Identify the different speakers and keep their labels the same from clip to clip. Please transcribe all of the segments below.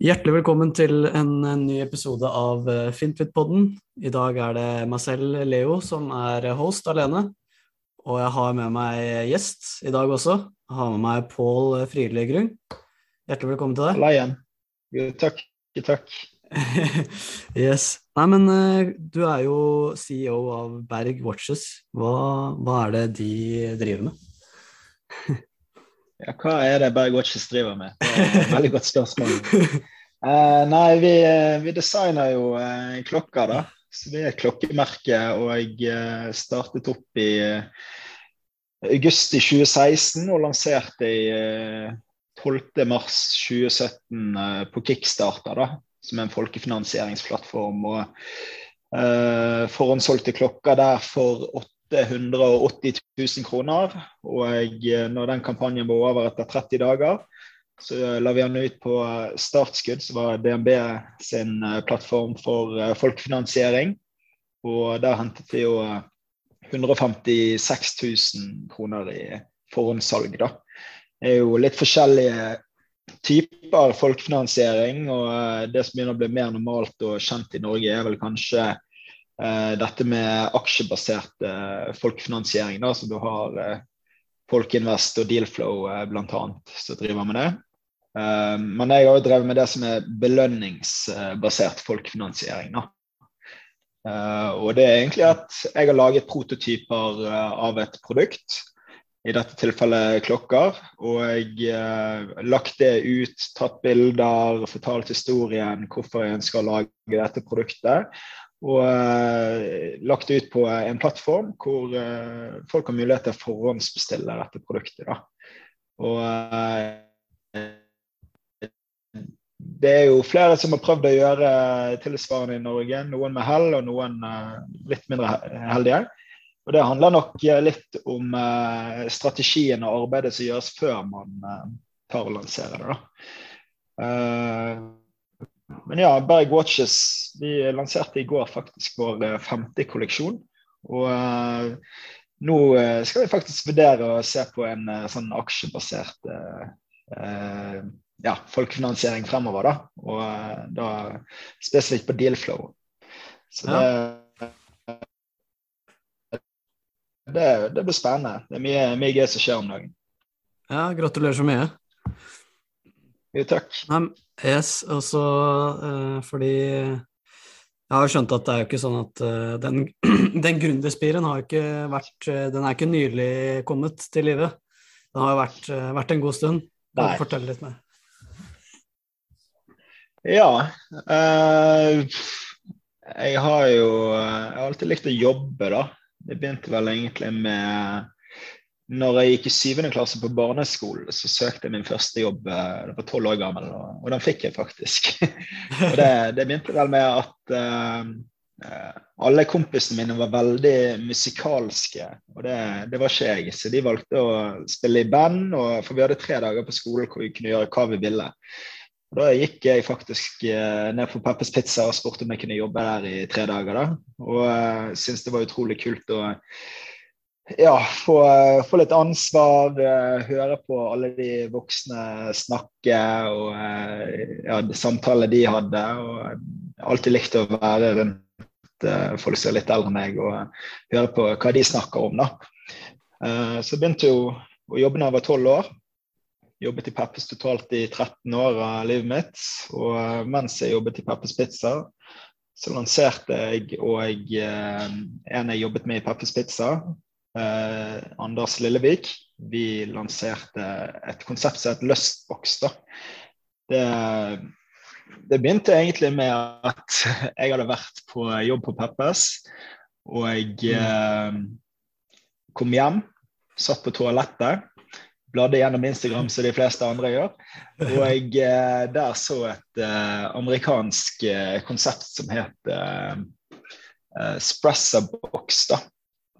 Speaker 1: Hjertelig velkommen til en, en ny episode av uh, Fintfit-podden. I dag er det meg selv, Leo, som er host alene. Og jeg har med meg gjest i dag også. Jeg har med meg Pål Friele Grung. Hjertelig velkommen til deg.
Speaker 2: Halla igjen. Jo, takk. Takk.
Speaker 1: yes. Nei, men uh, du er jo CEO av Berg Watches. Hva, hva er det de driver med?
Speaker 2: Ja, hva er det Berg Watches driver med? Det er et veldig godt spørsmål. Uh, nei, vi, eh, vi, designer jo uh, klokker, da. Så vi er et klokkemerke, og jeg uh, startet opp i august i 2016 og lanserte i 12.3.2017 på Kickstarter, da, som er en folkefinansieringsplattform. og Forhåndssolgte klokker der for 880 000 kroner. Og når den kampanjen var over etter 30 dager, så la vi den ut på Startskudd, som var DNB sin eh, plattform for eh, folkefinansiering. Og der hentet vi jo 156 000 kroner i forhåndssalg, da. Det er jo litt forskjellige typer folkefinansiering, og eh, det som begynner å bli mer normalt og kjent i Norge, er vel kanskje dette med aksjebasert uh, folkefinansiering, da, så du har uh, Folkinvest og Dealflow bl.a. som driver med det. men jeg har jo drevet med det som er belønningsbasert folkefinansiering. da. og det er egentlig at jeg har laget prototyper av et produkt, i dette tilfellet klokker, og lagt det ut, tatt bilder, fortalt historien hvorfor jeg ønsker å lage dette produktet og uh, lagt ut på en plattform hvor uh, folk har mulighet til å forhåndsbestille dette produktet. Da. Og uh, det er jo flere som har prøvd å gjøre tilsvarende i Norge. Noen med hell, og noen litt mindre heldige. Og Det handler nok litt om strategien og arbeidet som gjøres før man tar og lanserer det. da. Men ja, Berg Watches vi lanserte i går faktisk vår eh, femte kolleksjon. Og uh, nå eh, skal vi faktisk vurdere å se på en uh, sånn aksjebasert uh, ja, folkefinansiering fremover. da, Og da spesifikt på dealflow. Så det, ja. det, det, blir spennende. Det er mye, mye gøy som skjer om dagen.
Speaker 1: Ja, gratulerer så mye.
Speaker 2: Jo, takk.
Speaker 1: Yes, også uh, fordi jeg har skjønt at det er jo ikke sånn at uh, den, den gründerspiren har ikke vært uh, Den er ikke nylig kommet til live. Den har jo vært, vært en god stund. Nei. Fortell litt mer?
Speaker 2: Ja. jeg har jo Jeg har alltid likt å jobbe, da. Det begynte vel egentlig med når jeg gikk i syvende klasse på barneskolen, så søkte jeg min første jobb. Jeg eh, var tolv år gammel, og, den fikk jeg faktisk. og det, det, begynte vel med at uh, alle kompisene mine var veldig musikalske, og det, det, var ikke jeg. Så de valgte å spille i band, og, for vi hadde tre dager på skolen hvor vi kunne gjøre hva vi ville. Og da gikk jeg faktisk ned på Peppers Pizza og spurte om jeg kunne jobbe der i tre dager. da, Og uh, syntes det var utrolig kult. å ja, få, få, litt ansvar, uh, høre på alle de voksne snakke og uh, ja, samtaler de hadde. og Alltid likt å være rundt folk som er litt eldre enn meg, og høre på hva de snakker om. da. så begynte jo å jobbe da jeg var tolv år. Jobbet i Peppes totalt i 13 år av livet mitt. Og mens jeg jobbet i Peppes Pizza, så lanserte jeg og en jeg jobbet med i Peppes Pizza, eh, Anders Lillevik. Vi lanserte et konsept som het Lustbox. Det, det, begynte egentlig med at jeg hadde vært på jobb på Peppes. Og jeg eh, kom hjem, satt på toalettet, bladde gjennom Instagram som de fleste andre gjør. Og jeg eh, der så et eh, amerikansk eh, konsept som het eh, Spressabox. da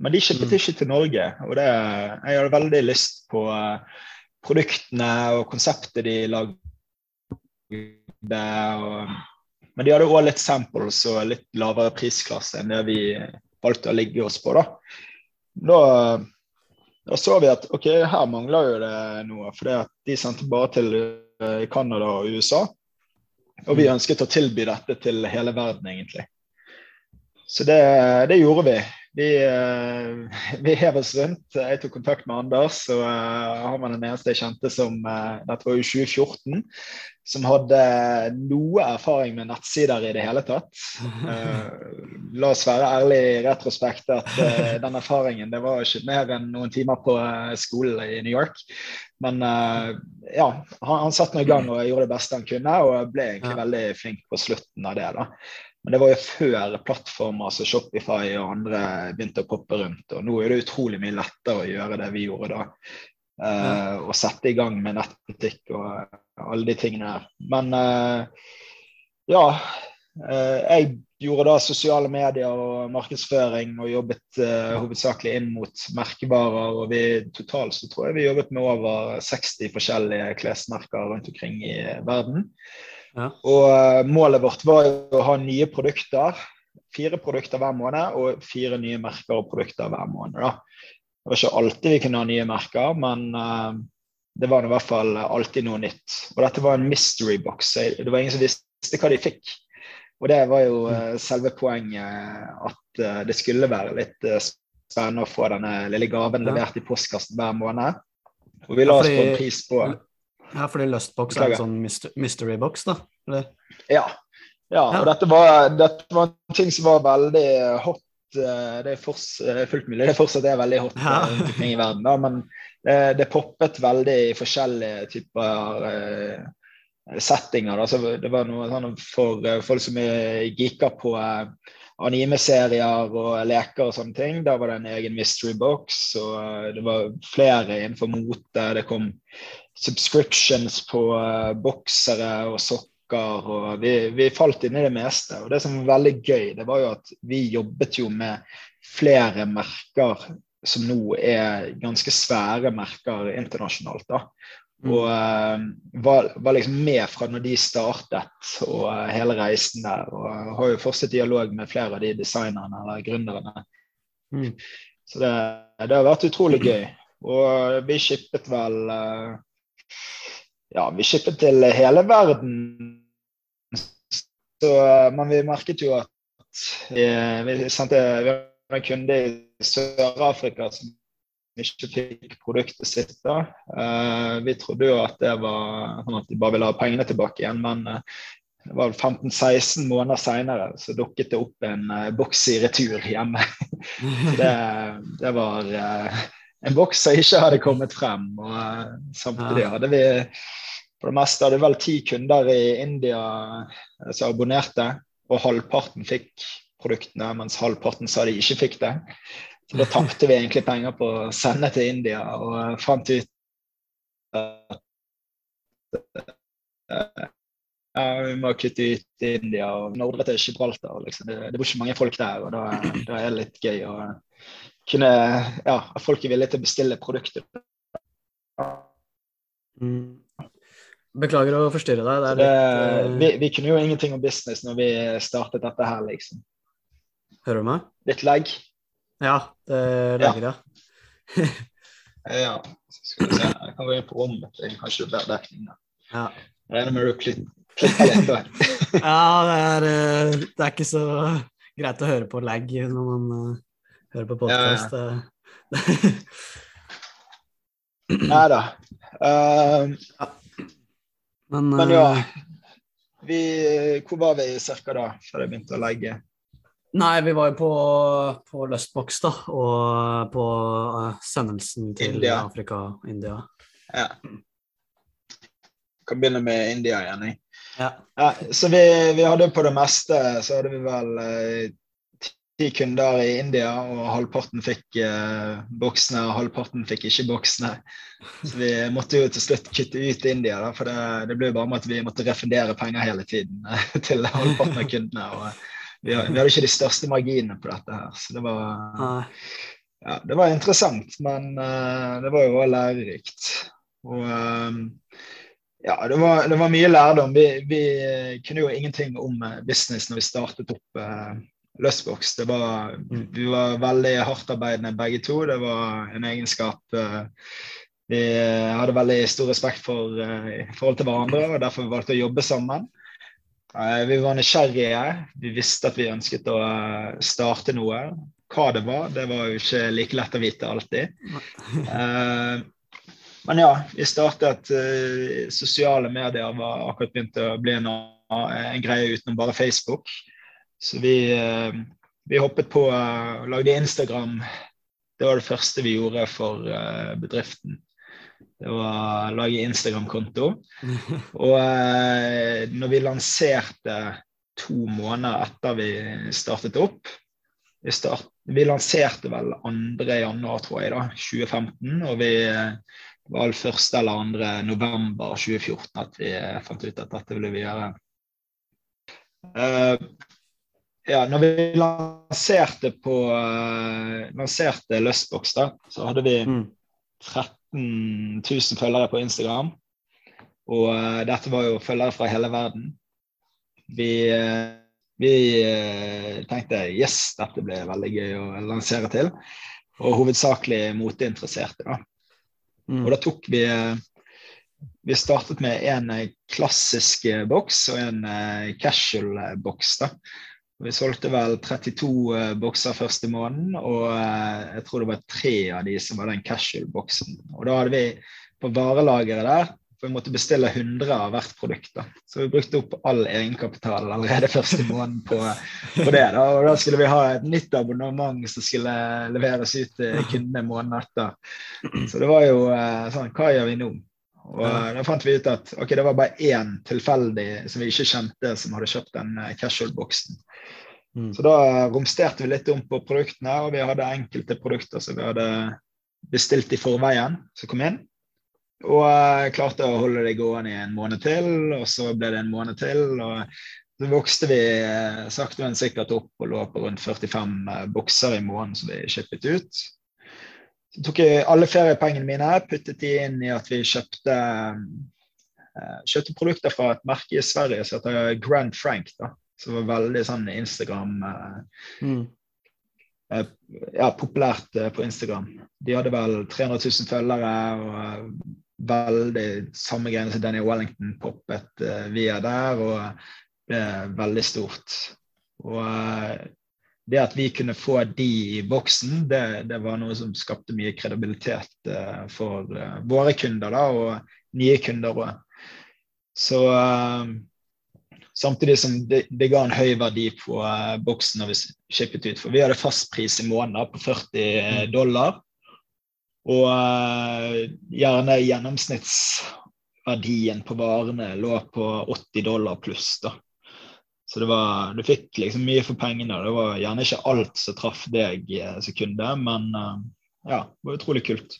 Speaker 2: men de kjøpte mm. ikke til Norge. Og det, jeg hadde veldig lyst på uh, produktene og konseptet de lagde. Og, men de hadde òg litt samples og litt lavere prisklasse enn det vi valgte å ligge oss på. Da, da, da så vi at ok, her mangler jo det noe. For de sendte bare til uh, Canada og USA. Og vi ønsket å tilby dette til hele verden, egentlig. Så det, det gjorde vi. Vi, uh, vi hev oss rundt. Jeg tok kontakt med Anders, og uh, han var den eneste jeg kjente som uh, Dette var jo 2014 som hadde noe erfaring med nettsider i det hele tatt. La oss være ærlige i retrospekt at den erfaringen det var ikke mer enn noen timer på skolen i New York. Men ja, han, han satte nå i gang og gjorde det beste han kunne, og ble egentlig veldig flink på slutten av det. da. Men det var jo før plattformer som Shopify og andre begynte å poppe rundt. Og nå er det utrolig mye lettere å gjøre det vi gjorde da. Uh, og sette i gang med nettbutikk og alle de tingene her. Men uh, ja. Uh, jeg gjorde da sosiale medier og markedsføring og jobbet hovedsakelig inn mot merkevarer. Og vi totalt så tror jeg vi jobbet med over 60 forskjellige klesmerker rundt omkring i verden. Ja. Og målet vårt var jo å ha nye produkter. Fire produkter hver måned og fire nye merker og produkter hver måned. da. Det var ikke alltid vi kunne ha nye merker, men uh, det var i hvert fall alltid noe nytt. Og dette var en mystery box. Det var ingen som visste hva de fikk. Og det var jo uh, selve poenget, at uh, det skulle være litt spennende å få denne lille gaven levert i postkassen hver måned. Og vi la oss på en pris på
Speaker 1: Ja, fordi Lustbox er en sånn mystery box, da? Eller?
Speaker 2: Ja. ja. og Dette var, dette var en ting som var veldig hot Eh, det er eh, fullt mulig det fortsatt er veldig hot ja. Eh, i verden. Da, men det, det, poppet veldig i forskjellige typer uh, settinger. Da. Så det var noe sånn for uh, folk som er geeka på uh, anime-serier og leker og sånne ting. Da var det en egen mystery box. Og det var flere innenfor mote. Det kom subscriptions på boksere og sokker og vi, vi, falt inn i det meste. Og det som var veldig gøy, det var jo at vi jobbet jo med flere merker som nå er ganske svære merker internasjonalt. da. Mm. Og uh, var, var, liksom med fra når de startet og uh, hele reisen der. Og har jo fortsatt dialog med flere av de designerne eller gründerne. Mm. Så det, det, har vært utrolig gøy. Og vi shippet vel uh, ja, vi shippet til hele verden. Så, men vi merket jo at vi, vi sendte vi en kunde i Sør-Afrika som ikke fikk produktet sitt. da. Uh, vi trodde jo at det var sånn at de bare ville ha pengene tilbake igjen, men det var 15-16 måneder seinere så dukket det opp en boks i retur hjemme. det, det, var en boks som ikke hadde kommet frem. Og uh, samtidig hadde vi på det meste hadde vel ti kunder i India eh, som abonnerte, og halvparten fikk produktene, mens halvparten sa de ikke fikk det. Så da tapte vi egentlig penger på å sende til India, og fant ut at ja, vi må kutte ut India og nordre til Gibraltar. Liksom. Det, det bor ikke mange folk der, og da, da er det litt gøy å kunne Ja, at folk er villige til å bestille produkter.
Speaker 1: Mm. Beklager å forstyrre deg.
Speaker 2: Det litt, uh... vi, vi, kunne jo ingenting om business når vi startet dette her, liksom.
Speaker 1: Hører du meg?
Speaker 2: Litt lag.
Speaker 1: Ja, det legger,
Speaker 2: ja. ja. Skal vi se, jeg kan gå inn på rommet Jeg kanskje det bedre dekning der. Ja. Regner med du klipper litt der.
Speaker 1: ja, det er, eh, det er ikke så greit å høre på lag når man uh, hører på podkast. Ja, ja.
Speaker 2: Nei da. Uh, ja. Men, Men ja. Eh, vi, hvor var vi cirka da, før jeg begynte å legge?
Speaker 1: Nei, vi var jo på, på Lustbox, da, og på sendelsen til India. Afrika, India.
Speaker 2: Ja. Kan begynne med India igjen, jeg. Ja. ja. så vi, vi, hadde på det meste så hadde vi vel uh, ti kunder i India, og halvparten fikk eh, boksene, og halvparten fikk ikke boksene. Så vi måtte jo til slutt kutte ut India, da, for det, det ble jo bare med at vi måtte refundere penger hele tiden eh, til halvparten av kundene. og vi, vi, hadde ikke de største marginene på dette her, så det var, ja, det var interessant, men uh, det var jo også lærerikt. Og um, ja, det var, det var, mye lærdom. Vi, vi, kunne jo ingenting om business når vi startet opp uh, Lustbox. Det var, mm. vi var veldig hardtarbeidende begge to. Det var en egenskap uh, vi hadde veldig stor respekt for uh, i forhold til hverandre, og derfor vi valgte å jobbe sammen. Vi var nysgjerrige. Vi visste at vi ønsket å starte noe. Hva det var, det var jo ikke like lett å vite alltid. Men ja, vi startet Sosiale medier var akkurat begynt å bli en, en greie utenom bare Facebook. Så vi, vi hoppet på og lagde Instagram. Det var det første vi gjorde for bedriften. Det var å lage Instagram-konto. Og eh, når vi lanserte to måneder etter vi startet opp Vi, start, vi lanserte vel 2. januar, tror jeg, da, 2015. Og vi eh, var vel 1. eller 2. november 2014 at vi eh, fant ut at dette ville vi gjøre. Ja, når vi lanserte på uh, lanserte Lustbox, da, så hadde vi mm. 13 000 følgere på Instagram. Og uh, dette var jo følgere fra hele verden. Vi, uh, vi uh, tenkte yes, dette ble veldig gøy å lansere til. Og hovedsakelig moteinteresserte, da. Mm. Og da tok vi Vi startet med en klassisk boks og en casual boks, da. Vi solgte vel 32 uh, bokser første måneden, og uh, jeg tror det var tre av de som var den casual-boksen. Og da hadde vi på varelageret der for vi måtte bestille 100 av hvert produkt. da. Så vi brukte opp all egenkapital allerede første måneden på, på, det. da, Og da skulle vi ha et nytt abonnement som skulle leveres ut til kundene måneden etter. Så det var jo uh, sånn Hva gjør vi nå? Og Da fant vi ut at okay, det var bare én tilfeldig som vi ikke kjente, som hadde kjøpt den casual-boksen. Mm. Så da romsterte vi litt om på produktene, og vi hadde enkelte produkter som vi hadde bestilt i forveien, som kom inn. Og klarte å holde det gående i en måned til, og så ble det en måned til. og så vokste vi eh, sakte, men sikkert opp og lå på rundt 45 eh, bokser i måneden som vi shippet ut. Så tok jeg alle feriepengene mine, puttet de inn i at vi kjøpte, eh, kjøpte produkter fra et merke i Sverige som heter Grand Frank. da som var veldig sånn Instagram eh, mm. Eh, ja, populært på Instagram. De hadde vel 300 000 følgere og veldig samme greiene som Daniel Wellington poppet via der, og ble veldig stort. Og det at vi kunne få de i boksen, det, det var noe som skapte mye kredibilitet for våre kunder da, og nye kunder òg. Så Samtidig som det, det, ga en høy verdi på uh, boksen når vi shippet ut. For vi hadde fastpris i måneden på 40 mm. dollar. Og uh, gjerne gjennomsnittsverdien på varene lå på 80 dollar pluss. da. Så det var, du fikk liksom mye for pengene. Det var gjerne ikke alt som traff deg som kunde, men uh, ja, det var utrolig kult.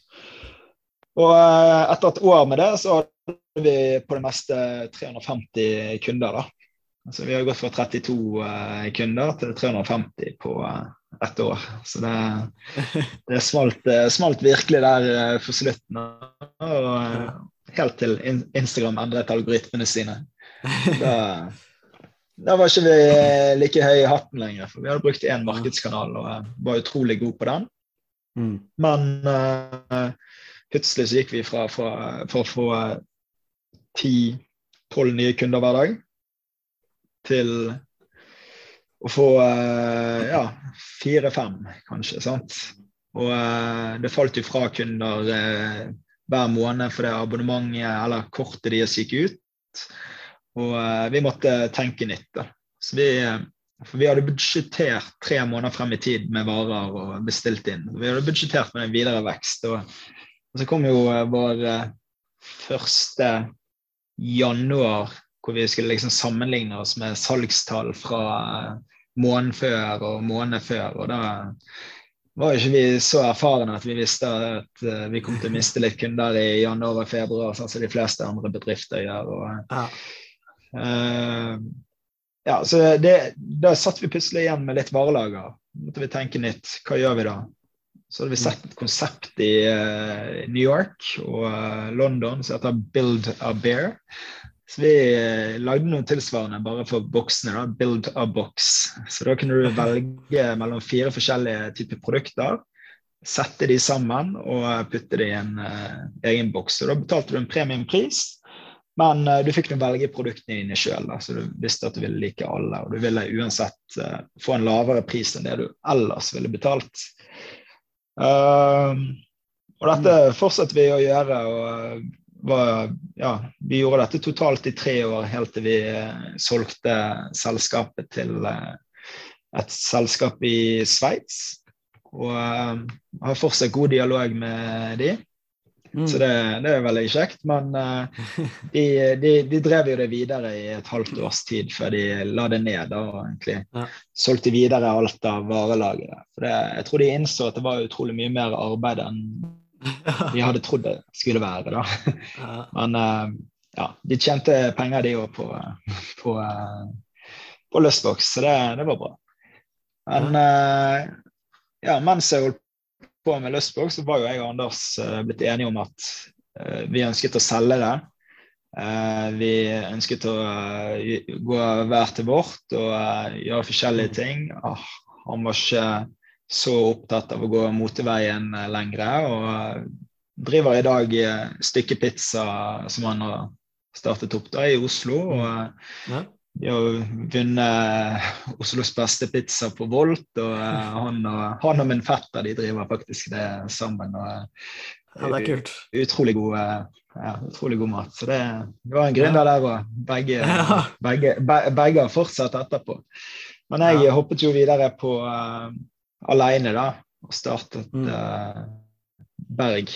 Speaker 2: Og etter et år med det, så hadde vi på det meste 350 kunder. da. Altså, vi har gått fra 32 uh, eh, kunder til 350 på ett år. Så det, det smalt, smalt, virkelig der for slutten. Og helt til Instagram endret algoritmene sine. Da, da, var ikke vi like høye i hatten lenger, for vi hadde brukt én markedskanal og var utrolig gode på den. Mm. Men plutselig så gikk vi fra, fra, fra å få 10-12 nye kunder hver dag til å få eh, ja, fire-fem, kanskje. sant? Og uh, det falt jo fra kunder eh, hver måned for det abonnementet eller kortet deres gikk ut. Og vi måtte tenke nytt. da. Så vi, for vi hadde budsjettert tre måneder frem i tid med varer og bestilt inn. Vi hadde budsjettert med en videre vekst. Og, og så kom jo vår første januar hvor vi skulle liksom sammenligne oss med salgstall fra måneden før og måneden før. og da var ikke vi så erfarne at vi visste at vi kom til å miste litt kunder i januar og februar, sånn som de fleste andre bedrifter gjør. Og, ja. Uh, ja, så det, Da satt vi plutselig igjen med litt varelager. måtte vi tenke nytt. Hva gjør vi da? Så hadde vi sett et konsept i uh, New York og London som heter Build a Bear. Så vi uh, lagde noe tilsvarende bare for boksene. da, Build a box. Så da kunne du velge mellom fire forskjellige typer produkter. Sette de sammen og putte det i en uh, egen boks. Så da betalte du en premiumpris. Men uh, du fikk nå velge produktene dine sjøl, så du visste at du ville like alle. Og du ville uansett uh, få en lavere pris enn det du ellers ville betalt. Uh, og dette fortsatte vi å gjøre. og var, ja, Vi gjorde dette totalt i tre år, helt til vi solgte selskapet til et selskap i Sveits. Og har fortsatt god dialog med de. Mm. Så det, det, er veldig kjekt. Men uh, de, de, de, drev jo det videre i et halvt års tid før de la det ned og egentlig ja. solgte videre alt av varelageret. Jeg tror de innså at det var utrolig mye mer arbeid enn de hadde trodd det skulle være. da. Ja. Men uh, ja, de tjente penger, de òg, på, på, uh, på Lustbox, så det, det, var bra. Men ja, mens jeg holdt på med Lustbox, så var jo jeg og Anders uh, blitt enige om at uh, vi ønsket å selge det. Uh, vi ønsket å gå hver til vårt og gjøre forskjellige ting. Ah, han var ikke så opptatt av å gå moteveien lenger, og driver i dag stykkepizza som han har startet opp da i Oslo. og ja. De har vunnet Oslos beste pizza på Volt, og uh, han, og han, og min fetter de driver faktisk det sammen. og
Speaker 1: ja, det er kult.
Speaker 2: Utrolig god, ja, utrolig god mat. Så det, det var en gründer der òg. Begge, ja. begge, begge, har fortsatt etterpå. Men jeg ja. hoppet jo videre på uh, aleine, da, og startet uh, Berg.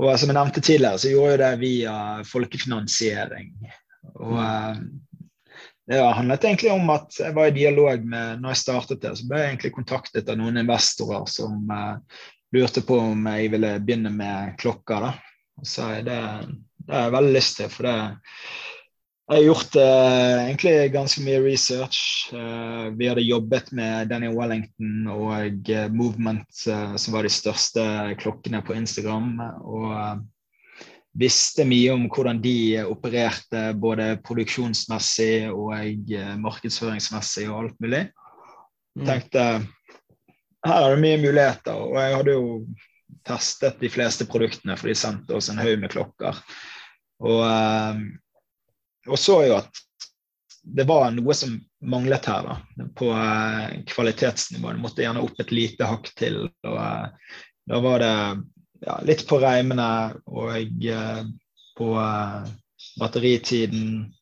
Speaker 2: Og som jeg nevnte tidligere, så gjorde jeg det via folkefinansiering. Og uh, det handlet egentlig om at jeg var i dialog med når jeg startet det, så ble jeg egentlig kontaktet av noen investorer som uh, lurte på om jeg ville begynne med klokker. da. Så det, det har jeg veldig lyst til, for det jeg har gjort uh, egentlig ganske mye research. Uh, vi hadde jobbet med Daniel Wellington og Movement, som var de største klokkene på Instagram. og visste mye om hvordan de opererte både produksjonsmessig og eh, markedsføringsmessig og alt mulig. Jeg mm. tenkte her er det mye muligheter, og jeg hadde jo testet de fleste produktene, for de sendte oss en haug med klokker. Og, eh, og, så jo at det var noe som manglet her, da, på eh, kvalitetsnivå. Det måtte gjerne opp et lite hakk til. og Da var det ja, litt på reimene og eh, på eh, batteritiden,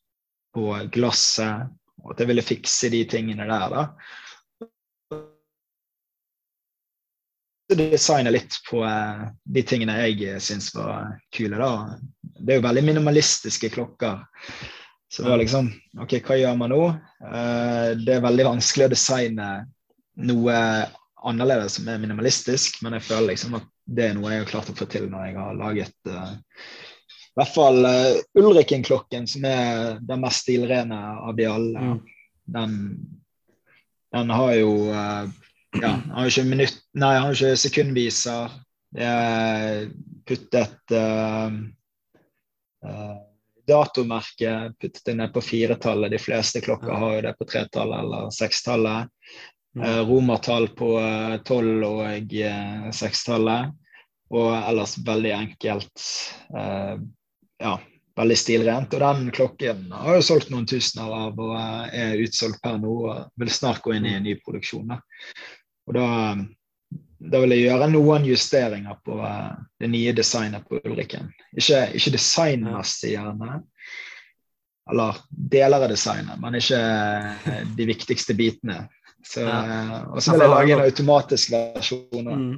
Speaker 2: på glasset, og at jeg ville fikse de tingene der, da. Designe litt på eh, de tingene jeg syns var kule, da. Det er jo veldig minimalistiske klokker. Så det var liksom OK, hva gjør man nå? Det er veldig vanskelig å designe noe annerledes som er minimalistisk, men jeg føler liksom at det er noe jeg har klart å få til når jeg har laget uh, i hvert fall uh, Ulriken-klokken, som er den mest stilrene av de alle. Mm. Den, den, har jo uh, ja, har ikke minutt, nei, han har ikke sekundviser. Det er puttet uh, uh, datomerke puttet det ned på firetallet. De fleste klokker har jo det på tretallet eller sekstallet. Mm. Uh, romertall på tolv og sekstallet. Og ellers veldig enkelt. Eh, ja, veldig stilrent. Og den klokken har jo solgt noen tusener av og er utsolgt per nå. og Vil snart gå inn i en ny produksjon. Og da, da vil jeg gjøre noen justeringer på uh, det nye designet på Ulrikken. Ikke, ikke designmessig, gjerne. Eller deler av designet, men ikke de viktigste bitene. Så, og så vil jeg lage en automatisk versjon. Mm.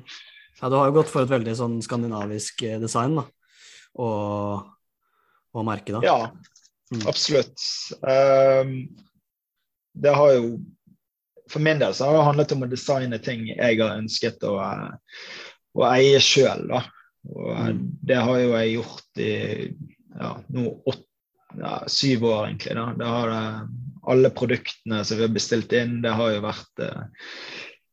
Speaker 1: Ja, du har jo gått for et veldig sånn skandinavisk eh, design, da. Og, og merke, da.
Speaker 2: Ja, mm. absolutt. Um, det har jo For min del så har det handlet om å designe ting jeg har ønsket å, å eie sjøl, da. Og mm. det har jo jeg gjort i ja, nå åtte, ja, syv år, egentlig. da. Det har alle produktene som vi har bestilt inn, det har jo vært uh,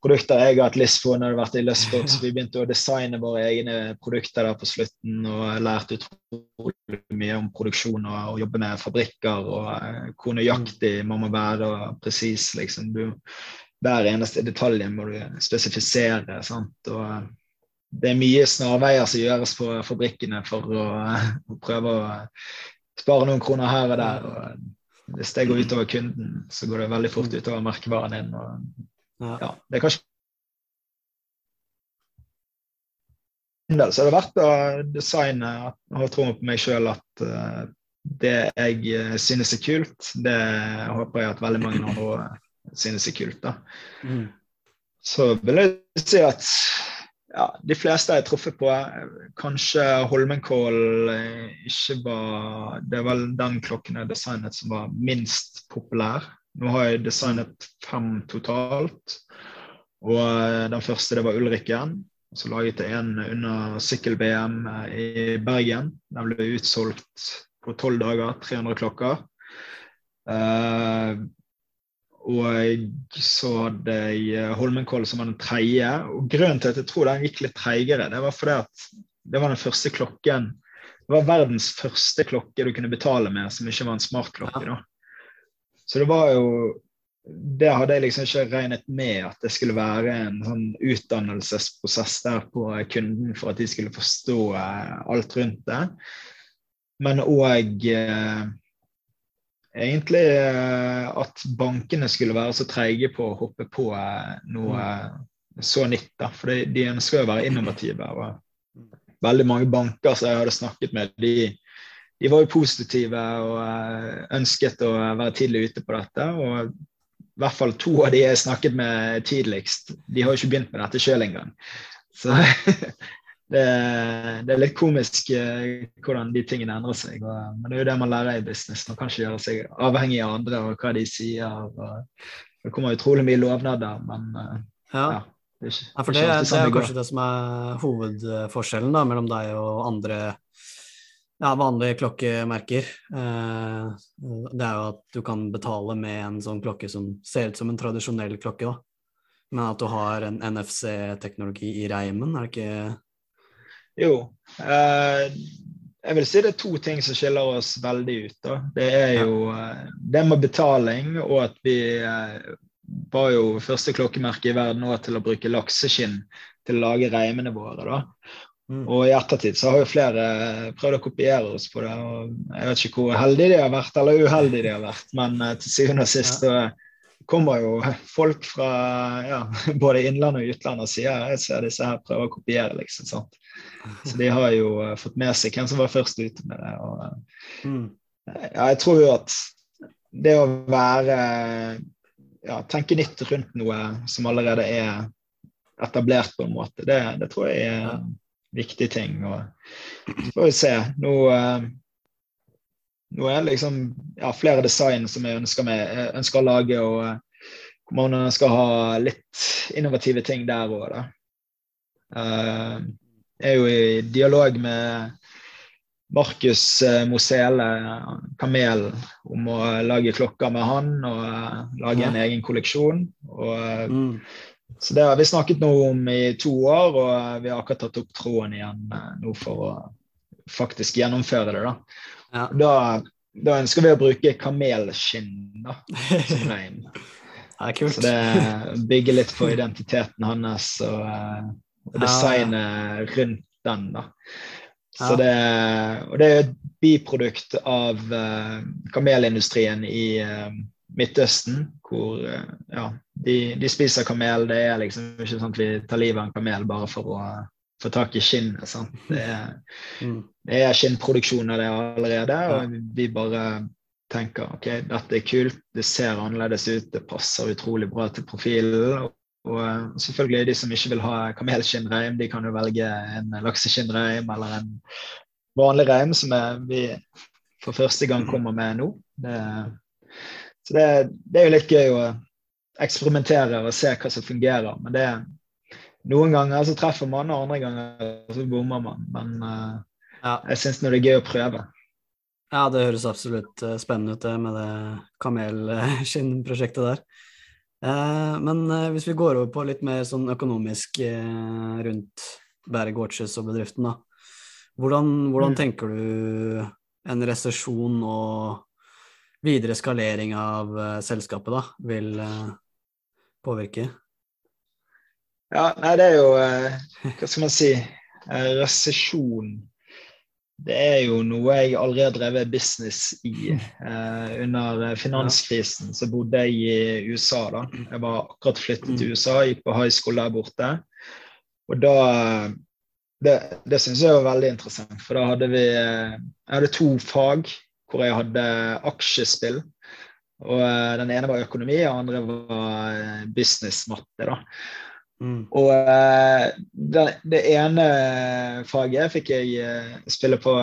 Speaker 2: produkter jeg har hatt lyst på når det har vært i Lustbox. Vi begynte å designe våre egne produkter der på slutten og lærte utrolig mye om produksjon og, og jobbe med fabrikker og uh, hvor nøyaktig man må være og presis. Liksom. hver eneste detalj må du spesifisere. Sant? Og, uh, det er mye snarveier som gjøres på fabrikkene for å, uh, å prøve å spare noen kroner her og der. og Hvis det går utover kunden, så går det veldig fort utover merkevaren din. og ja, det er kanskje så har det vært å designe og ha troen på meg sjøl at uh, det jeg eh, synes er kult, det håper jeg at veldig mange andre synes er kult. da. Mm. Så vil jeg si at ja, de fleste jeg har truffet på, kanskje Holmenkollen ikke var Det vel den klokken jeg designet som var minst populær. Nå har jeg designet fem totalt. Og eh, den første det var Ulrikken. Så laget jeg en under sykkel-VM eh, i Bergen. Den ble utsolgt på tolv dager, 300 klokker. Uh, og så hadde jeg Holmenkoll som var den tredje. Og grunnen til at jeg tror den gikk litt treigere, det var fordi at det var den første klokken Det var verdens første klokke du kunne betale med som ikke var en smartklokke. da. Så det var jo det hadde jeg liksom ikke regnet med at det skulle være en sånn utdannelsesprosess der på kunden for at de skulle forstå eh, alt rundt det. Men òg eh, egentlig eh, at bankene skulle være så treige på å hoppe på eh, noe mm. så nytt. da, For de, de ønsker å være innovative. og Veldig mange banker som jeg hadde snakket med, de, de var jo positive og eh, ønsket å være tidlig ute på dette. og i hvert fall to av de jeg snakket med tidligst, de har jo ikke begynt med dette sjøl engang. Så det, det, er litt komisk uh, hvordan de tingene endrer seg. Og, men det er jo det man lærer i business. Man kan ikke gjøre seg avhengig av andre og hva de sier. Og, det kommer utrolig mye lovnader, men uh, ja. ja.
Speaker 1: Det er, ikke, ja, for det, det, er, det er kanskje det som er hovedforskjellen da, mellom deg og andre ja, vanlige klokkemerker. Eh, det er jo at du kan betale med en sånn klokke som ser ut som en tradisjonell klokke, da. Men at du har en NFC-teknologi i reimen, er det ikke
Speaker 2: Jo. Eh, jeg vil si det er to ting som skiller oss veldig ut. Da. Det er jo eh, det med betaling, og at vi var jo første klokkemerke i verden til å bruke lakseskinn til å lage reimene våre. da. Mm. Og i ettertid så har jo flere prøvd å kopiere oss på det. og Jeg vet ikke hvor heldige de har vært, eller uheldige de har vært, men uh, til syvende og sist ja. kommer jo folk fra ja, både innland og utland og sier jeg ser disse her prøver å kopiere, liksom. sant? Så de har jo fått med seg hvem som var først ute med det. og mm. ja, Jeg tror jo at det å være ja, tenke nytt rundt noe som allerede er etablert, på en måte, det, det tror jeg er viktig ting. Og så får vi se. Nå, uh, nå er det liksom ja, flere design som jeg ønsker, med, jeg ønsker å lage. og uh, man skal ha litt innovative ting der òg, da. Jeg er jo i dialog med Markus Mosele, Kamel, om å lage klokker med han og lage en egen kolleksjon. Og mm. Så det har vi snakket nå om i to år, og vi har akkurat tatt opp tråden igjen eh, nå for å faktisk gjennomføre det. Da, ja. da, da ønsker vi å bruke kamelskinn da, som.
Speaker 1: Det er kult.
Speaker 2: Så det bygger litt på identiteten hans og, eh, og designet rundt den. da. Så det, og det er et biprodukt av uh, kamelindustrien i uh, Midtøsten, hvor uh, ja, de, de, spiser kamel. Det er liksom ikke sånn at vi tar livet av en kamel bare for å få tak i skinnet. Sant? Det er, mm. det er skinnproduksjon av det allerede, og vi bare tenker ok, dette er kult, det ser annerledes ut, det passer utrolig bra til profilen. Og, og selvfølgelig de som ikke vil ha kamelskinnreim, de kan jo velge en lakseskinnreim eller en vanlig reim, som er, vi for første gang kommer med nå. Det, så det, det er jo litt gøy å eksperimentere og se hva som fungerer. Men det noen ganger så treffer man, og andre ganger så bommer man. Men uh, ja. jeg syns det er gøy å prøve.
Speaker 1: Ja, det høres absolutt eh, spennende ut det med det kamelskinnprosjektet der. Eh, men hvis vi går over på litt mer sånn økonomisk rundt Berg Watches og bedriften, da. Hvordan, hvordan mm. tenker du en resesjon og videre skalering av uh, selskapet da vil uh, påvirke?
Speaker 2: Ja, nei, det er jo eh, Hva skal man si? Eh, resesjon. det er jo noe jeg aldri har drevet business i. Eh, under finanskrisen så bodde jeg i USA. da. Jeg var akkurat flyttet til mm. USA, gikk på high school der borte. Og da Det, det syns jeg var veldig interessant, for da hadde vi Jeg hadde to fag hvor jeg hadde aksjespill. Og eh, Den ene var økonomi, og den andre var businessmatte. business-matte. da. Mm. Og uh, det, det, ene faget fikk jeg spille på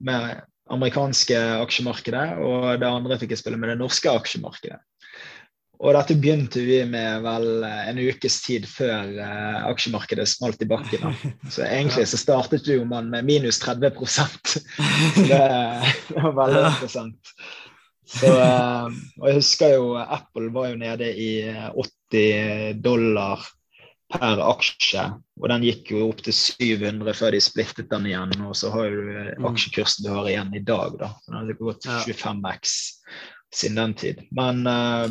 Speaker 2: med amerikanske aksjemarkedet, og det andre fikk jeg spille med det norske aksjemarkedet. Og dette begynte vi med vel en ukes tid før aksjemarkedet smalt i bakken. Da. Så egentlig så startet jo man med minus 30 Så det, det var veldig interessant. Så, og jeg husker jo Apple var jo nede i 80 dollar per aksje. Og den gikk jo opp til 700 før de splittet den igjen. Og så har du eh, mm. aksjekursen du har igjen i dag, da. Den har gått 25x siden den tid. Men uh,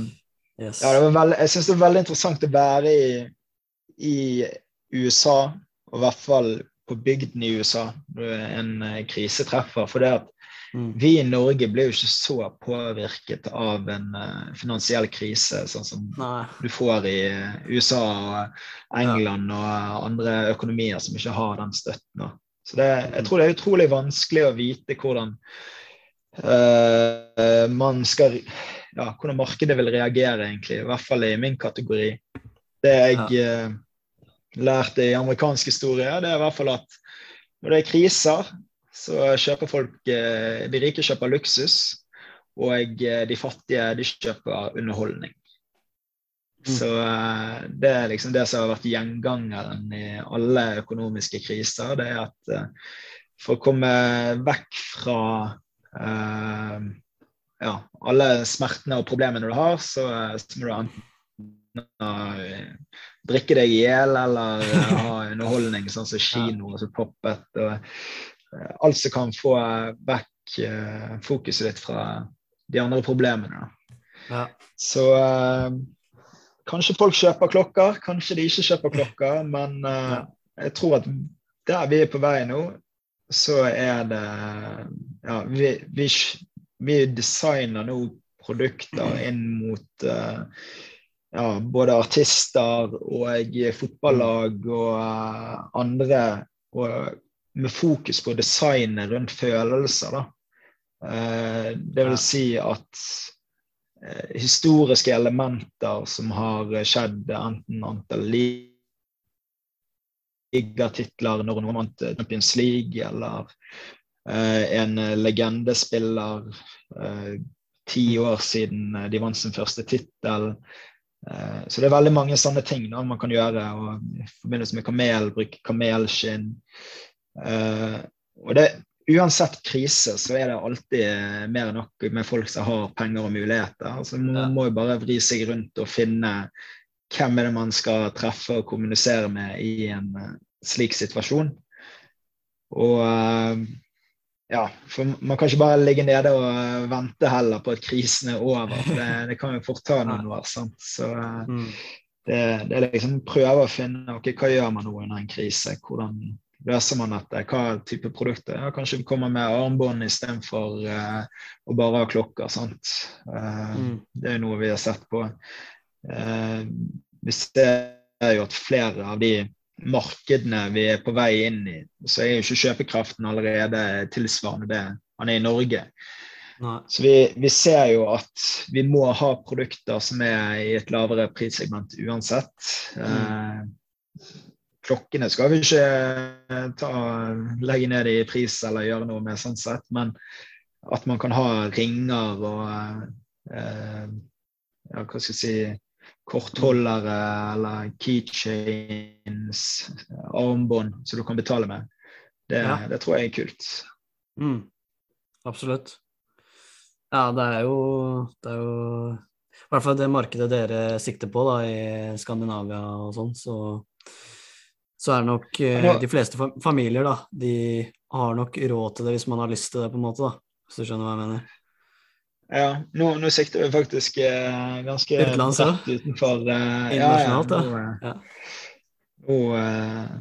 Speaker 2: yes. ja, veldig, jeg syns det er veldig interessant å være i, i USA, og i hvert fall på bygden i USA, når en eh, krise treffer. For det at Mm. Vi i Norge ble jo ikke så påvirket av en uh, finansiell krise, sånn som Nei. du får i uh, USA og England ja. og andre økonomier som ikke har den støtten. Så det, jeg tror det er utrolig vanskelig å vite hvordan uh, man skal ja, hvordan markedet vil reagere, egentlig. I hvert fall i min kategori. Det jeg ja. lærte i amerikansk historie, det er i hvert fall at når det er kriser, så kjøper folk eh, De rike kjøper luksus, og eh, de fattige de kjøper underholdning. Mm. Så eh, det er liksom det som har vært gjengangeren i alle økonomiske kriser. Det er at for å komme vekk fra uh, ja, alle smertene og problemene du har, så, så må du enten drikke deg i hjel eller ha underholdning, sånn som kino og så poppet. Og Eh, alt som kan få vekk eh, fokuset ditt fra de andre problemene. Ja. Så uh, kanskje folk kjøper klokker, kanskje de ikke kjøper klokker. Men uh, jeg tror at der vi er på vei nå, så er det Ja, vi, vi, vi designer nå produkter inn mot uh, ja, både artister og fotballag og andre. Og med fokus på designet rundt følelser. Eh, det vil si at historiske elementer som har skjedd, enten antall ligatitler når noen vant Champions League, eller en legendespiller ti år siden de vant sin første tittel. Så det er veldig mange sånne ting da, man kan gjøre. og I forbindelse med kamel, bruke kamelskinn. Uh, og det, Uansett krise så er det alltid eh, mer enn nok med folk som har penger og muligheter. Altså, man må jo bare vri seg rundt og finne hvem er det man skal treffe og kommunisere med i en slik situasjon. Og uh, ja, for man kan ikke bare ligge nede og vente heller på at krisen er over. for Det, det kan jo fort ta noen år. Sant? Så mm. det, det, er liksom prøve å finne okay, hva gjør man nå under en krise. Hvordan, løser man dette? Hva type produkter? Ja, kanskje vi kommer med armbånd istedenfor uh, å bare ha klokker. sant? Uh, mm. Det er noe vi har sett på. Uh, vi ser jo at flere av de markedene vi er på vei inn i, så er jo ikke kjøpekraften allerede tilsvarende det han er i Norge. Nei. Så vi, vi, ser jo at vi må ha produkter som er i et lavere prissegment uansett. Mm klokkene skal vi ikke eh, ta, legge ned i pris eller gjøre noe med, sånn sett, men at man kan ha ringer og eh, ja, hva skal jeg si kortholdere eller keychains, armbånd som du kan betale med, det, ja. det tror jeg er kult.
Speaker 1: Mm. Absolutt. Ja, det er jo, det er jo i hvert fall det markedet dere sikter på da, i Skandinavia og sånn, så så er det nok eh, de fleste familier, da, de har nok råd til det hvis man har lyst til det, på en måte, da. Hvis du skjønner hva jeg mener.
Speaker 2: Ja, nå, nå sikter vi faktisk eh, ganske
Speaker 1: Utenlands,
Speaker 2: bredt utenfor
Speaker 1: eh, Internasjonalt, ja. ja.
Speaker 2: Nå, eh, nå eh,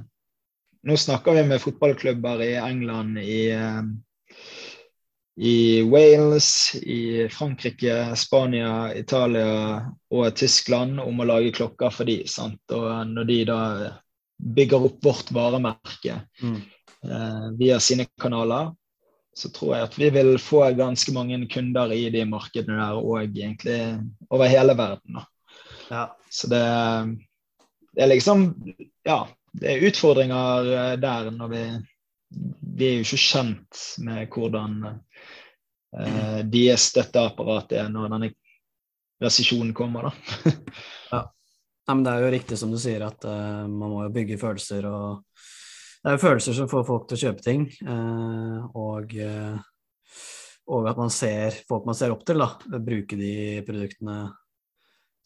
Speaker 2: nå snakker vi med fotballklubber i England, i, i Wales, i Frankrike, Spania, Italia og Tyskland om å lage klokker for de, sant? Og når de da bygger opp vårt varemerke mm. eh, via sine kanaler, så tror jeg at vi vil få ganske mange kunder i de markedene der og egentlig over hele verden. Ja. Så det, det, er liksom Ja, det er utfordringer eh, der når vi Vi er jo ikke kjent med hvordan eh, deres støtteapparat er når denne resesjonen kommer, da.
Speaker 1: ja. Nei, men det er jo riktig som du sier, at uh, man må jo bygge følelser og det er jo følelser som får folk til å kjøpe ting, eh, og, eh, og, at man ser folk man ser opp til, da, bruke de produktene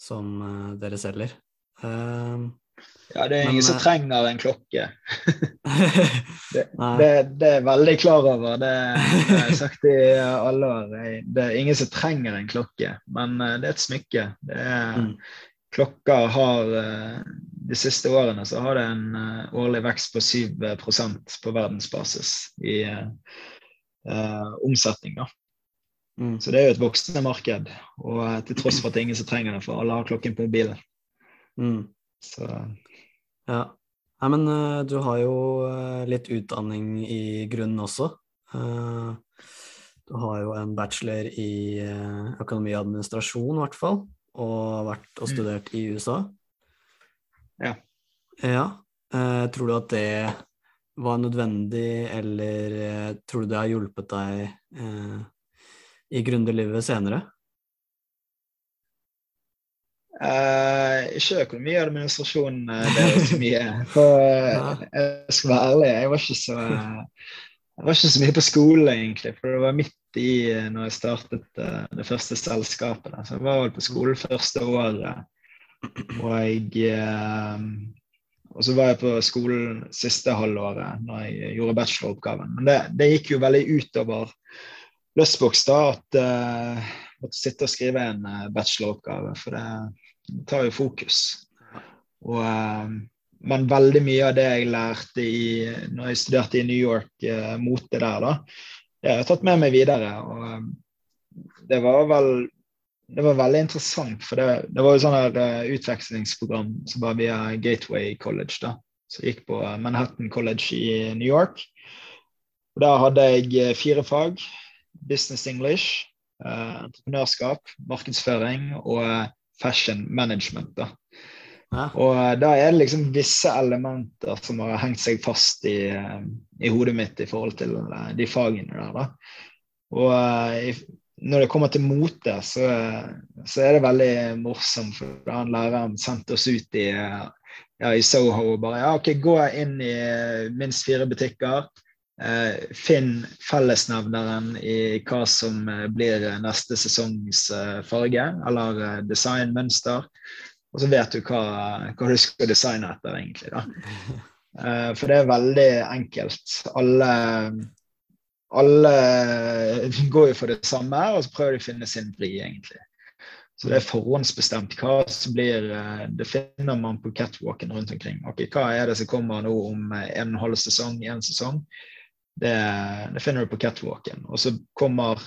Speaker 1: som eh, dere selger.
Speaker 2: Ja, det er ingen Men, som trenger en klokke. det, det, det, er veldig klar over. Det, det har jeg sagt i alle år. Det er ingen som trenger en klokke, men det er et smykke. Det er, mm. Klokka har de siste årene så har det en uh, årlig vekst på 7 eh, på verdensbasis i uh, omsetning. da. Mm. Så det er jo et voksende marked, og uh, til tross for at det er ingen som trenger det, for alle har klokken på mobilen. Mm. Så
Speaker 1: Ja. Nei, men du har jo litt utdanning i grunnen også. du har jo en bachelor i økonomi og administrasjon, i hvert fall, og vært og mm. studert i USA.
Speaker 2: Ja.
Speaker 1: ja. Uh, tror du at det var nødvendig, eller uh, tror du det har hjulpet deg uh, i gründerlivet senere?
Speaker 2: Uh, ikke økonomi og administrasjon, uh, det er så mye. For uh, jeg skal være ærlig, jeg var, ikke så, jeg var ikke så mye på skole, egentlig. For det var midt i når jeg startet det første selskapet. Så jeg var vel på skole første året og, eh, og så var jeg på skolen siste halvåret når jeg gjorde bacheloroppgaven. Men det, det gikk jo veldig utover Løsboks da, at jeg uh, måtte sitte og skrive en uh, bacheloroppgave, for det, det, tar jo fokus. Og, eh, men veldig mye av det jeg lærte i, når jeg studerte i New York, eh, mote der, da, det har jeg tatt med meg videre. og Det var vel det var veldig interessant, for det, det var jo sånn her uh, utvekslingsprogram som var via Gateway College, da, som gikk på uh, Manhattan College i New York. Og Der hadde jeg uh, fire fag. Business English, entreprenørskap, markedsføring og fashion management. da. Ja. Og da er det liksom visse elementer som har hengt seg fast i, i hodet mitt i forhold til de fagene der. da. Og i, når det kommer til mote, så, så, er det veldig morsomt. For han læreren sendte oss ut i, ja, i Soho og bare ja, ok, gå inn i minst fire butikker. Eh, finn fellesnevneren i hva som blir neste sesongs eh, farge eller eh, designmønster. Og så vet du hva, hva du skal designe etter, egentlig. da. Eh, for det er veldig enkelt. Alle alle går jo for det samme, og så prøver de å finne sin vri, egentlig. Så det er forhåndsbestemt hva som blir eh, Det finner man på catwalken rundt omkring. Ok, Hva er det som kommer nå om en og en halv sesong, en sesong? Det, det, finner du på catwalken. Og så kommer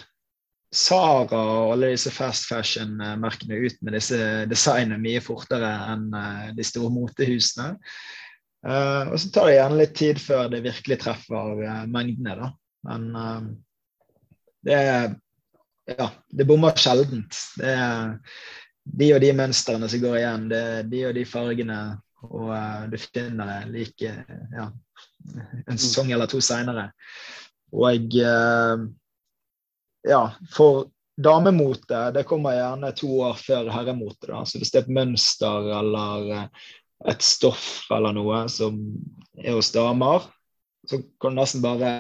Speaker 2: Sara og alle disse fast fashion-merkene ut med disse designene mye fortere enn eh, de store motehusene. Og så tar det gjerne litt tid før det virkelig treffer mengdene. da. Men uh, det Ja, det bommer sjeldent. Det er de og de mønstrene som går igjen. Det er de og de fargene. Og uh, du finner det like ja, en sesong eller to seinere. Og uh, ja, for damemote det kommer gjerne to år før herremote. Da. Så hvis det er et mønster eller et stoff eller noe som er hos damer, så kan du nesten bare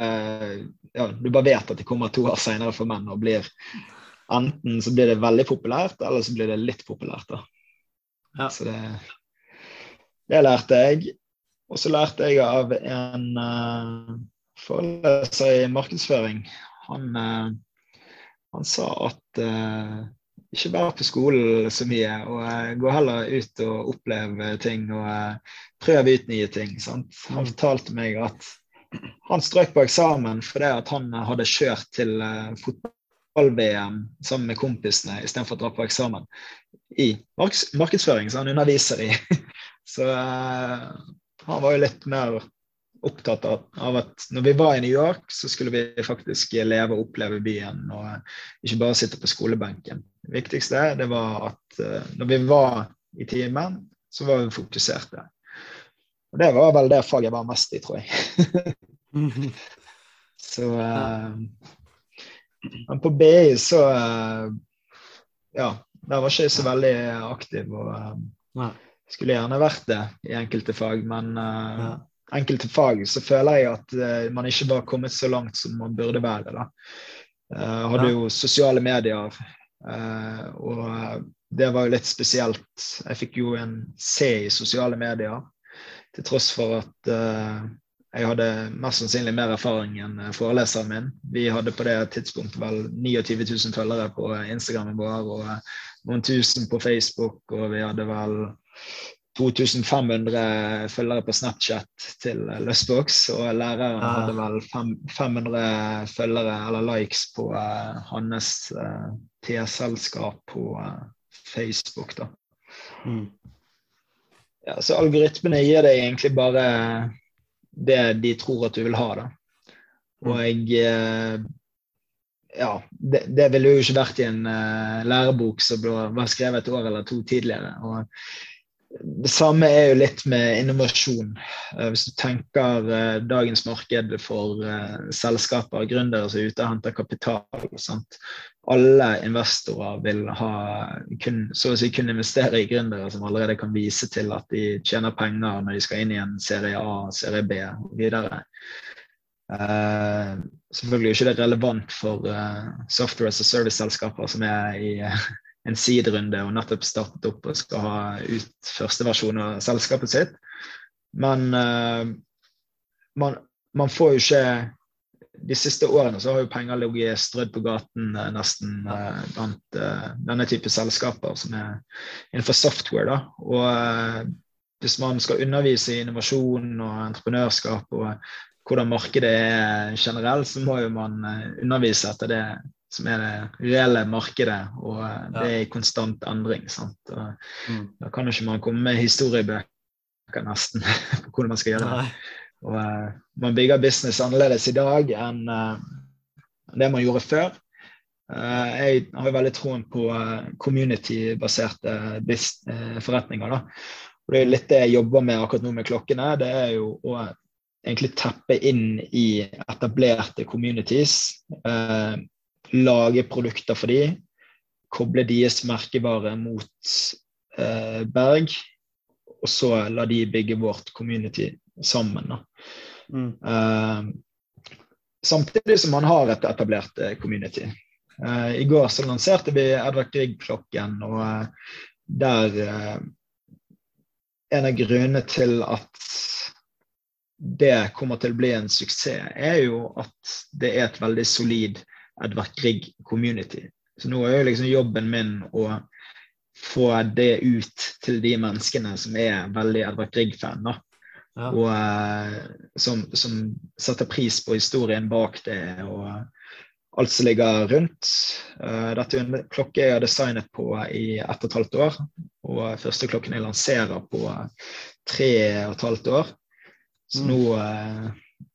Speaker 2: ja, Du bare vet at det kommer to år senere for menn og blir Enten så blir det veldig populært, eller så blir det litt populært. da. Ja. Så det, det lærte jeg. Og så lærte jeg av en uh, foreleser i markedsføring. Han, uh, han sa at uh, ikke vær på skolen så mye. og uh, Gå heller ut og oppleve ting og prøve ut nye ting. Sant? Han mm. fortalte meg at han strøk på eksamen fordi han hadde kjørt til uh, fotball-VM sammen med kompisene istedenfor å dra på eksamen i markedsføring, som han underviser i. så han var jo litt mer opptatt av, av, at når vi var i New York, så skulle vi faktisk leve og oppleve byen, og ikke bare sitte på skolebenken. Det viktigste det var at uh, når vi var i timen, så var vi fokuserte. Og det var vel det faget jeg var mest i, tror jeg. så uh, Men på BI så uh, Ja, der var ikke jeg så veldig aktiv. og skulle gjerne vært det i enkelte fag, men uh, enkelte fag så føler jeg at uh, man ikke var kommet så langt som man burde være. da. Uh, hadde jo sosiale medier, og det var jo litt spesielt. Jeg fikk jo en C i sosiale medier, til tross for at jeg hadde mest sannsynlig mer erfaring enn foreleseren min. Vi hadde på det tidspunktet vel 29 000 følgere på Instagramen vår og noen tusen på Facebook, og vi hadde vel 2500 følgere på Snapchat til Lustbox, og læreren ah. hadde vel 500 følgere eller likes på uh, hans uh, eh, T-selskap på uh, Facebook. da. Mm. Ja, så algoritmene gir deg egentlig bare det de tror at du vil ha. da. Mm. Og jeg ja, det, det, ville jo ikke vært i en uh, lærebok som var skrevet et år eller to tidligere. og det samme er jo litt med innovasjon. Eh, hvis du tenker uh, dagens marked for selskaper og gründere som er ute og henter kapital. Sant? Alle investorer vil ha kun, så å si kun investere i gründere som allerede kan vise til at de tjener penger når de skal inn i en serie A, serie B og videre. Uh, selvfølgelig er det ikke relevant for software as a service-selskaper som er i en seed-runde og nettopp startet opp og skal ha ut første versjon av selskapet sitt. Men uh, man, man, får jo ikke De siste årene så har jo penger ligget strødd på gaten uh, nesten uh, blant denne type selskaper som er innenfor software. da, og hvis man skal undervise i innovasjon og entreprenørskap og hvordan markedet er generelt, så må jo man undervise etter det som er det reelle markedet, og eh, det er i konstant endring. sant? Mm. Da kan jo ikke man komme med historiebøker nesten på hvordan man skal gjøre det. Og uh, Man bygger business annerledes i dag enn uh, det man gjorde før. Uh, jeg har jo veldig troen på community-baserte forretninger. da. Og Det er litt det jeg jobber med akkurat nå med klokkene. Det er jo å egentlig teppe inn i etablerte communities. Lage produkter for de, koble deres merkevare mot eh, Berg, og så la de bygge vårt community sammen. Mm. Eh, samtidig som man har et etablert eh, community. Eh, I går så lanserte vi Edvard Grieg-klokken, og eh, der eh, En av grunnene til at det kommer til å bli en suksess, er jo at det er et veldig solid Edvard Grieg community. Så nå er jo liksom jobben min å få det ut til de menneskene som er veldig Edvard Grieg-fan. Ja. Og uh, som, som, setter pris på historien bak det og alt som ligger rundt. Uh, dette er en klokke jeg har designet på i ett og et halvt år. Og første klokken jeg lanserer på tre og et halvt år. Så mm. nå uh,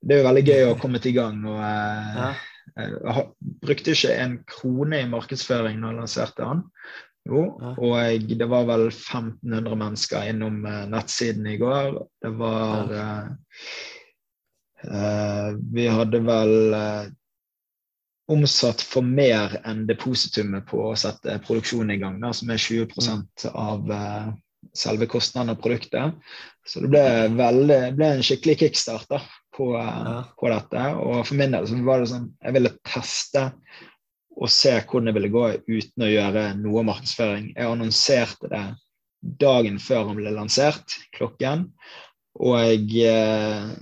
Speaker 2: Det er jo veldig gøy å komme til gang. og ja. Jeg eh, brukte ikke en krone i markedsføring når jeg lanserte den. Jo, og det var vel 1500 mennesker innom uh, nettsiden i går. Det var uh, uh, Vi hadde vel omsatt for mer enn depositumet på å sette produksjonen i gang, da, som er 20 av av selve kostnaden av produktet. Så det ble, veldig, ble en skikkelig kickstart. da på, på, dette. Og for min del så var det sånn Jeg ville teste og se hvordan det ville gå uten å gjøre noe markedsføring. Jeg annonserte det dagen før han ble lansert, klokken. Og jeg eh,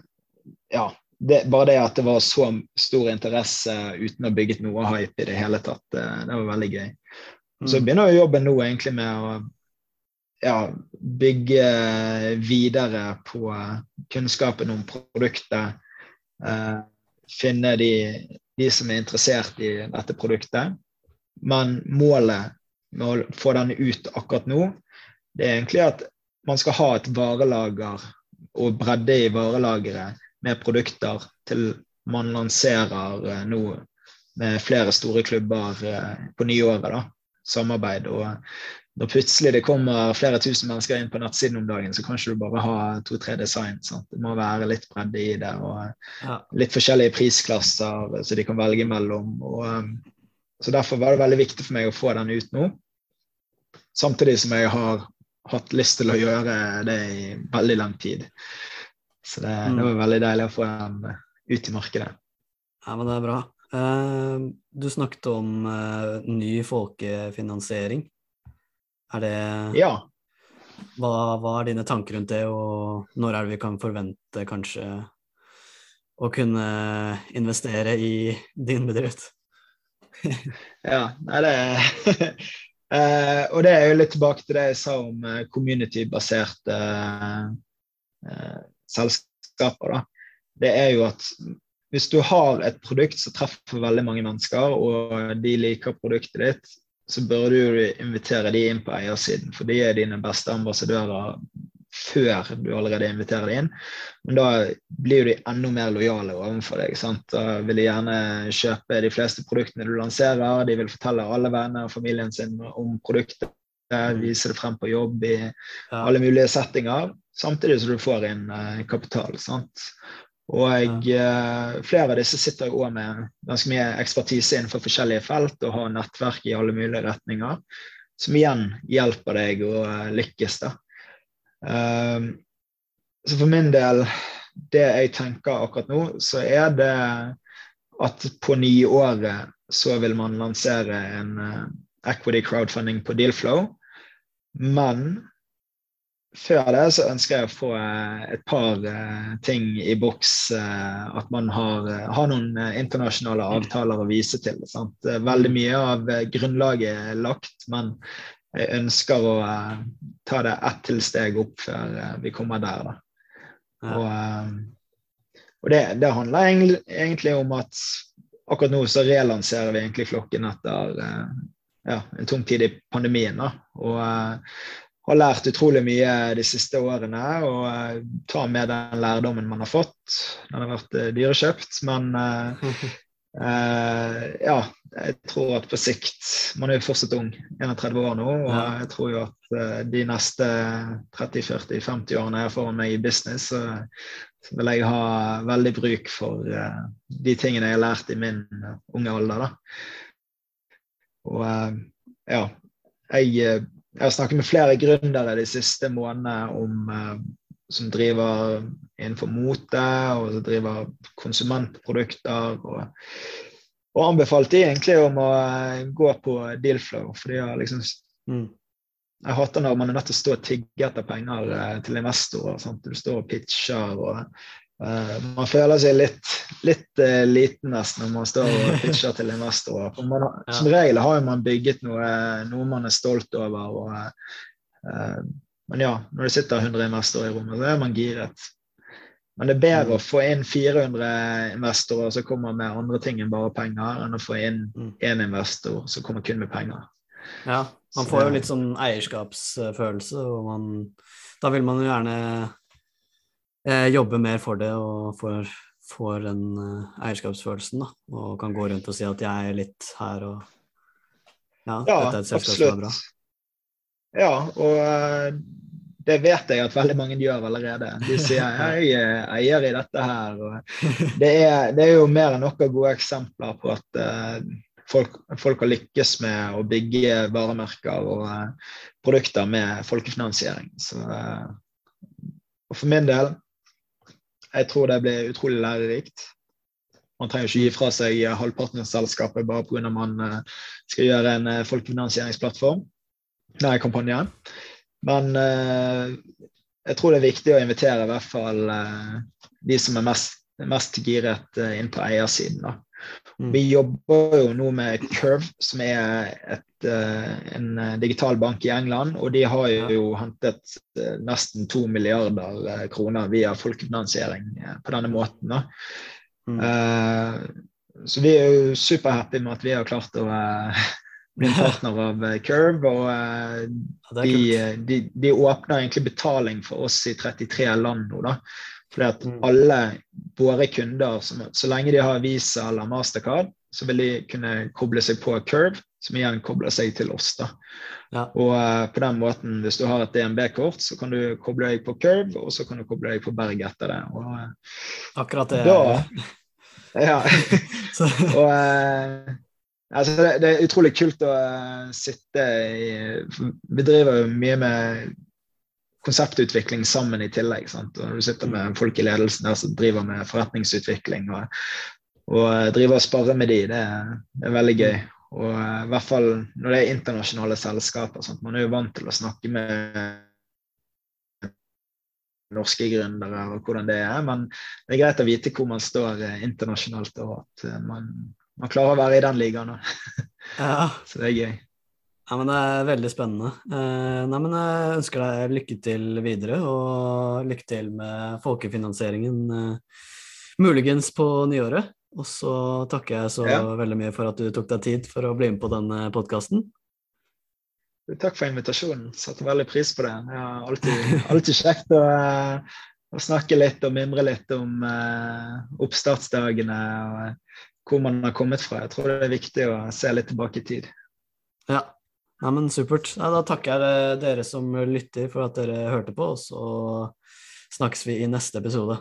Speaker 2: Ja. Det, bare det at det var så stor interesse uten å ha bygget noe hype i det hele tatt, det, det var veldig gøy. Så
Speaker 1: Mm.
Speaker 2: begynner jo jobben nå egentlig med å ja, bygge videre på kunnskapen om produktet. Eh, finne de, de som er interessert i dette produktet. Men målet med å få den ut akkurat nå, det er egentlig at man skal ha et varelager og bredde i varelageret med produkter til man lanserer eh, nå med flere store klubber eh, på nyåret. da, Samarbeid. Og når plutselig det kommer flere tusen mennesker inn på nettsiden om dagen, så kan ikke du bare ha to-tre design. Sant? Det må være litt bredde i det. og
Speaker 1: Ja.
Speaker 2: litt forskjellige prisklasser så de kan velge mellom. Og, um, så Derfor var det veldig viktig for meg å få den ut nå. Samtidig som jeg har hatt lyst til å gjøre det i veldig lang tid. Så det,
Speaker 1: Mm.
Speaker 2: det var veldig deilig å få den ut i markedet.
Speaker 1: Ja, men det er bra. Eh, du snakket om eh, ny folkefinansiering. Er det
Speaker 2: Ja.
Speaker 1: hva, hva er dine tanker rundt det, og når er det vi kan forvente kanskje å kunne investere i din bedrift?
Speaker 2: Ja, nei, det eh, Og det er jo litt tilbake til det jeg sa om eh, community-baserte eh, selskaper. Da. Det er jo at hvis du har et produkt som treffer veldig mange mennesker, og de liker produktet ditt, så bør du invitere de inn på eiersiden, for de er dine beste ambassadører før du allerede inviterer de inn. Men da blir de enda mer lojale overfor deg. Sant? Da vil de gjerne kjøpe de fleste produktene du lanserer. De vil fortelle alle venner og familien sin om produktet. Vise det frem på jobb i alle mulige settinger. Samtidig som du får inn eh, kapital. Sant? Og jeg, flere av disse sitter jo òg med ganske mye ekspertise innenfor forskjellige felt og har nettverk i alle mulige retninger, som igjen hjelper deg å eh, lykkes. da. Um, så for min del, det jeg tenker akkurat nå, så er det at på nyåret så vil man lansere en uh, equity crowdfunding på Dealflow. Men før det så ønsker jeg å få uh, et par uh, ting i boks. Uh, at man har, har noen internasjonale avtaler å vise til. Sant? Veldig mye av grunnlaget er lagt, men jeg ønsker å ta det ett til steg opp før vi kommer der. Da. Og, og det, det, handler egentlig, om at akkurat nå så relanserer vi egentlig flokken etter ja, en tung tid i pandemien. Da. Og har lært utrolig mye de siste årene og tar med den lærdommen man har fått. Den har vært dyrekjøpt, men Uh, ja, jeg tror at på sikt Man er jo fortsatt ung, 31 år nå, og
Speaker 1: Ja.
Speaker 2: jeg tror jo at uh, de neste 30-40-50 årene jeg får foran meg i business, så, så, vil jeg ha veldig bruk for uh, de tingene jeg har lært i min unge alder. Da. Og ja, jeg, jeg, har snakket med flere gründere de siste månedene om som driver innenfor mote og som driver konsumentprodukter. Og, og anbefalt de egentlig om å gå på Dealflow. For de har liksom
Speaker 1: mm.
Speaker 2: Jeg hater når man er nødt til å stå og tigge etter penger til investorer. Sant? Du står og pitcher og Man føler seg litt, litt uh, liten nesten når man står og pitcher til investorer. Man. Som regel har man bygget noe, noe man er stolt over. og uh, men ja, når det sitter 100 investorer i rommet, så er man giret. Men det er bedre å få inn 400 investorer som kommer med andre ting enn bare penger, enn å få inn én investor som kommer kun med penger.
Speaker 1: Ja, man får jo litt sånn eierskapsfølelse, og man, da vil man jo gjerne eh, jobbe mer for det og får, får den eh, eierskapsfølelsen, da. Og kan gå rundt og si at jeg er litt her og Ja,
Speaker 2: ja
Speaker 1: dette er et selskap som er bra.
Speaker 2: Ja, og det vet jeg at veldig mange gjør allerede. De sier jeg er eier i dette her. Det er, det, er, jo mer enn noen gode eksempler på at folk, folk, har lykkes med å bygge varemerker og produkter med folkefinansiering. Så, og for min del, jeg tror det blir utrolig lærerikt. Man trenger ikke gi fra seg halvparten av selskapet bare pga. man skal gjøre en folkefinansieringsplattform. Nei, kampanjen. Men eh, jeg tror det er viktig å invitere i hvert fall eh, de som er mest, mest giret eh, inn på eiersiden. Da. Mm. Vi jobber jo nå med Curve, som er et, en digital bank i England. Og de har jo hentet nesten to milliarder kroner via folkefinansiering på denne måten. Mm. Så vi er jo superhappy med at vi har klart å bli en partner av Curve. Og ja, de, de, de, åpner egentlig betaling for oss i 33 land nå, da. Fordi at mm. alle våre kunder, så lenge de har Visa eller Mastercard, så vil de kunne koble seg på Curve, som igjen kobler seg til oss. da. Ja. Og uh, på den måten, hvis du har et DNB-kort, så kan du koble deg på Curve, og så kan du koble deg på Berg etter det. Og,
Speaker 1: uh, Akkurat det.
Speaker 2: Da, ja. og uh, altså det, det, er utrolig kult å sitte i Vi driver jo mye med konseptutvikling sammen i tillegg. Sant? Og du sitter med folk i ledelsen der som driver med forretningsutvikling og, og driver og sparer med de, det er, det er veldig gøy. Og uh, i hvert fall når det er internasjonale selskaper. Sant? Man er jo vant til å snakke med norske gründere og hvordan det er, men det er greit å vite hvor man står uh, internasjonalt, og at man, man, klarer å være i den ligaen. ja. Så det er gøy.
Speaker 1: Ja, men Det er veldig spennende. Eh, nei, men Jeg ønsker deg lykke til videre, og lykke til med folkefinansieringen eh, muligens på nyåret. Og så takker jeg så ja. veldig mye for at du tok deg tid for å bli med på denne podkasten.
Speaker 2: Takk for invitasjonen. Satte veldig pris på det. Er alltid, alltid kjekt å, eh, å, snakke litt og mimre litt om uh, oppstartsdagene og hvor man har kommet fra. Jeg tror det er viktig å se litt tilbake i tid.
Speaker 1: Ja, Nei, men Supert. Nei, da takker jeg dere som lytter for at dere hørte på, og så snakkes vi i neste episode.